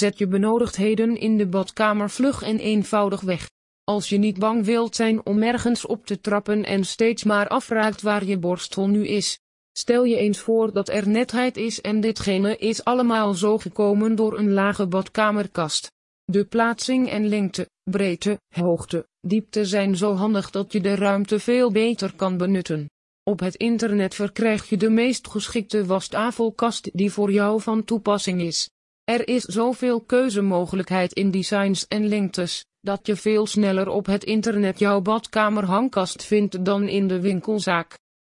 Zet je benodigdheden in de badkamer vlug en eenvoudig weg. Als je niet bang wilt zijn om ergens op te trappen en steeds maar afraakt waar je borstel nu is. Stel je eens voor dat er netheid is en ditgene is allemaal zo gekomen door een lage badkamerkast. De plaatsing en lengte, breedte, hoogte, diepte zijn zo handig dat je de ruimte veel beter kan benutten. Op het internet verkrijg je de meest geschikte wastafelkast die voor jou van toepassing is. Er is zoveel keuzemogelijkheid in designs en lengtes, dat je veel sneller op het internet jouw badkamer hangkast vindt dan in de winkelzaak.